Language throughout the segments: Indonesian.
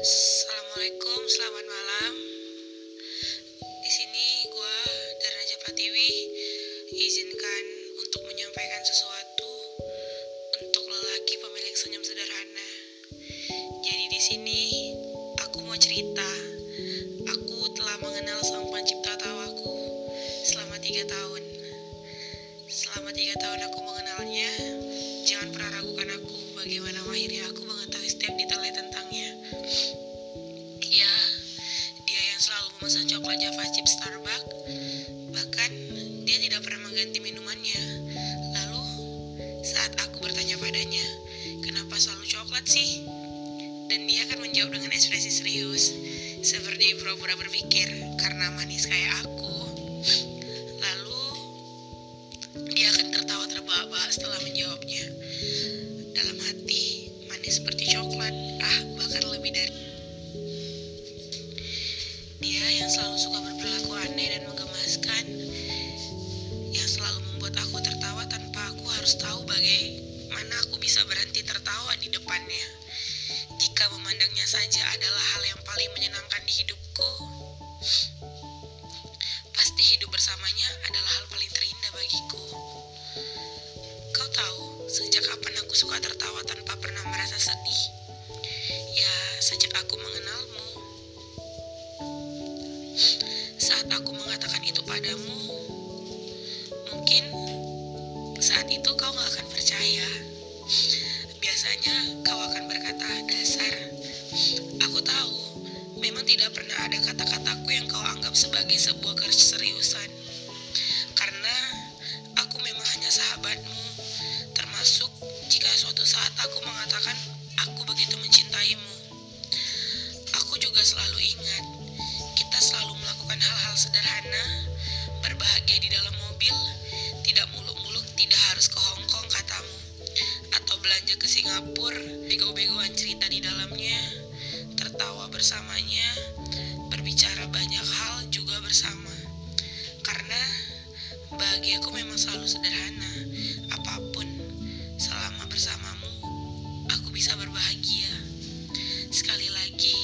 Assalamualaikum, selamat malam. Di sini gue dari Raja Pratiwi izinkan untuk menyampaikan sesuatu untuk lelaki pemilik senyum sederhana. Jadi di sini aku mau cerita. Aku telah mengenal sang pencipta tawaku selama tiga tahun. Starbucks. Bahkan, dia tidak pernah mengganti minumannya. Lalu, saat aku bertanya padanya, kenapa selalu coklat sih? Dan dia akan menjawab dengan ekspresi serius, seperti pura-pura berpikir, karena manis kayak aku. Lalu, dia akan tertawa terbahak-bahak setelah menjawabnya. Dalam hati, manis seperti coklat, ah bahkan lebih dari dia yang selalu suka berperilaku aneh dan menggemaskan, yang selalu membuat aku tertawa tanpa aku harus tahu bagaimana aku bisa berhenti tertawa di depannya. Jika memandangnya saja adalah hal yang paling menyenangkan di hidupku, pasti hidup bersamanya adalah hal paling terindah bagiku. Kau tahu, sejak kapan aku suka tertawa tanpa pernah merasa sedih? Percaya. Biasanya kau akan berkata, dasar. Aku tahu, memang tidak pernah ada kata-kataku yang kau anggap sebagai sebuah keseriusan. Karena aku memang hanya sahabatmu, termasuk jika suatu saat aku mengatakan aku begitu mencintaimu. Aku juga selalu ingat, kita selalu melakukan hal-hal sederhana, berbahagia di dalam mobil, belanja ke Singapura, bego-begoan cerita di dalamnya, tertawa bersamanya, berbicara banyak hal juga bersama. Karena bahagiaku memang selalu sederhana, apa pun selama bersamamu, aku bisa berbahagia. Sekali lagi,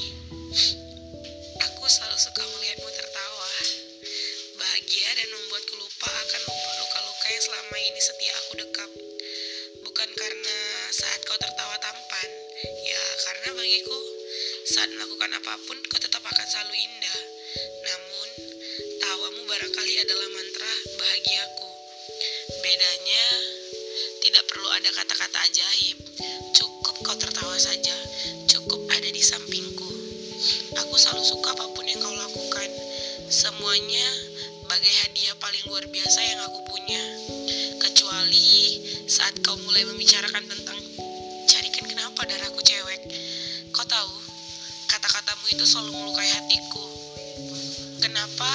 aku selalu suka melihatmu tertawa. Bahagia dan membuatku lupa akan luka-luka yang selama ini setia aku dekap. Bukan karena saat kau tertawa tampan, ya karena bagiku saat melakukan apa pun kau tetap akan selalu indah. Namun, tawamu barangkali adalah mantra bahagiaku. Bedanya, tidak perlu ada kata-kata ajaib. Cukup kau tertawa saja, cukup ada di sampingku. Aku selalu suka apa pun yang kau lakukan. Semuanya bagai hadiah paling luar biasa yang aku punya. Saat kau mulai membicarakan tentang carikan kenapa darahku cewek. Kau tahu, kata-katamu itu selalu melukai hatiku. Kenapa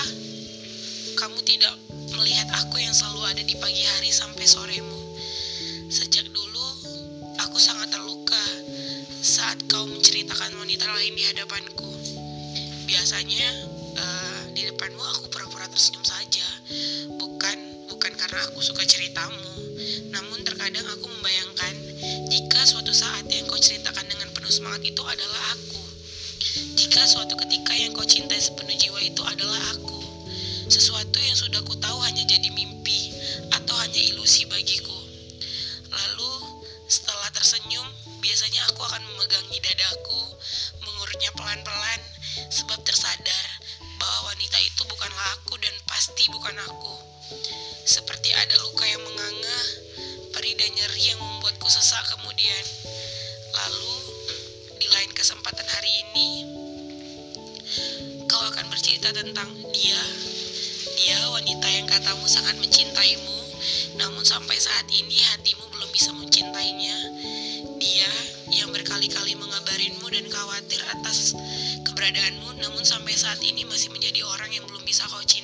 kamu tidak melihat aku yang selalu ada di pagi hari sampai soremu? Sejak dulu, aku sangat terluka saat kau menceritakan wanita lain di hadapanku. Biasanya eh, di depanmu aku pura-pura tersenyum saja, bukan bukan karena aku suka ceritamu. Terkadang aku membayangkan jika suatu saat yang kau ceritakan dengan penuh semangat itu adalah aku. Jika suatu ketika yang kau cintai sepenuh jiwa itu adalah aku. Sesuatu yang sudah ku tahu hanya jadi mimpi atau hanya ilusi bagiku. Lalu setelah tersenyum, biasanya aku akan memegangi bercerita tentang dia. Dia wanita yang katamu sangat mencintaimu, namun sampai saat ini hatimu belum bisa mencintainya. Dia yang berkali-kali mengabarinmu dan khawatir atas keberadaanmu, namun sampai saat ini masih menjadi orang yang belum bisa kau cintai.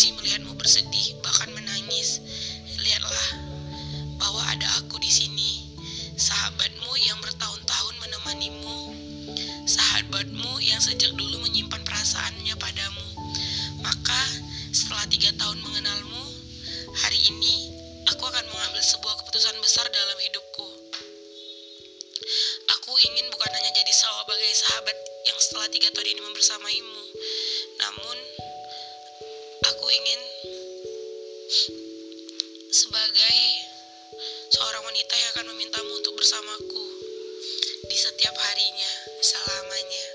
benci melihatmu bersedih, bahkan menangis. Lihatlah bahwa ada aku di sini, sahabatmu yang bertahun-tahun menemanimu, sahabatmu yang sejak dulu menyimpan perasaannya padamu. Maka setelah tiga tahun mengenalmu, hari ini aku akan mengambil sebuah keputusan besar dalam hidupku. Aku ingin bukan hanya jadi sebagai sahabat yang setelah tiga tahun ini membersamaimu, namun ingin sebagai seorang wanita yang akan memintamu untuk bersamaku di setiap harinya, selamanya.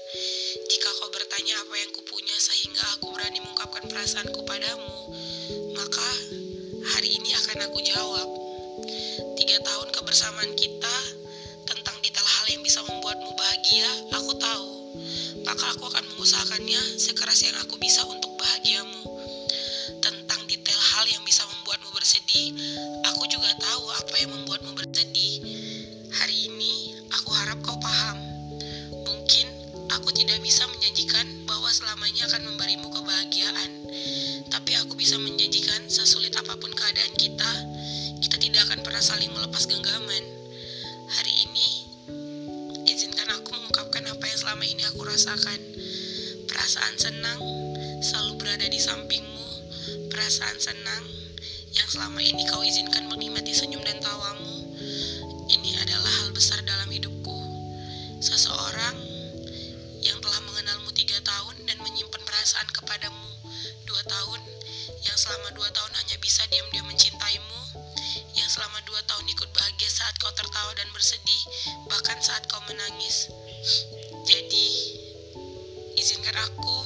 Jika kau bertanya apa yang kupunya sehingga aku berani mengungkapkan perasaanku padamu, maka hari ini akan aku jawab. Tiga tahun kebersamaan kita tentang detail hal yang bisa membuatmu bahagia, aku tahu. Maka aku akan mengusahakannya sekeras yang aku bisa untuk bahagiamu. Bersedih, aku juga tahu apa yang membuatmu bersedih. Hari ini, aku harap kau paham. Mungkin aku tidak bisa menjanjikan bahwa selamanya akan memberimu kebahagiaan, tapi aku bisa menjanjikan sesulit apa pun keadaan kita, kita tidak akan pernah saling melepas genggaman. Hari ini, izinkan aku mengungkapkan apa yang selama ini aku rasakan. Perasaan senang selalu berada di sampingmu, perasaan senang yang selama ini kau izinkan menikmati senyum dan tawamu. Ini adalah hal besar dalam hidupku. Seseorang yang telah mengenalmu tiga tahun dan menyimpan perasaan kepadamu dua tahun, yang selama dua tahun hanya bisa diam-diam mencintaimu, yang selama dua tahun ikut bahagia saat kau tertawa dan bersedih, bahkan saat kau menangis. Jadi, izinkan aku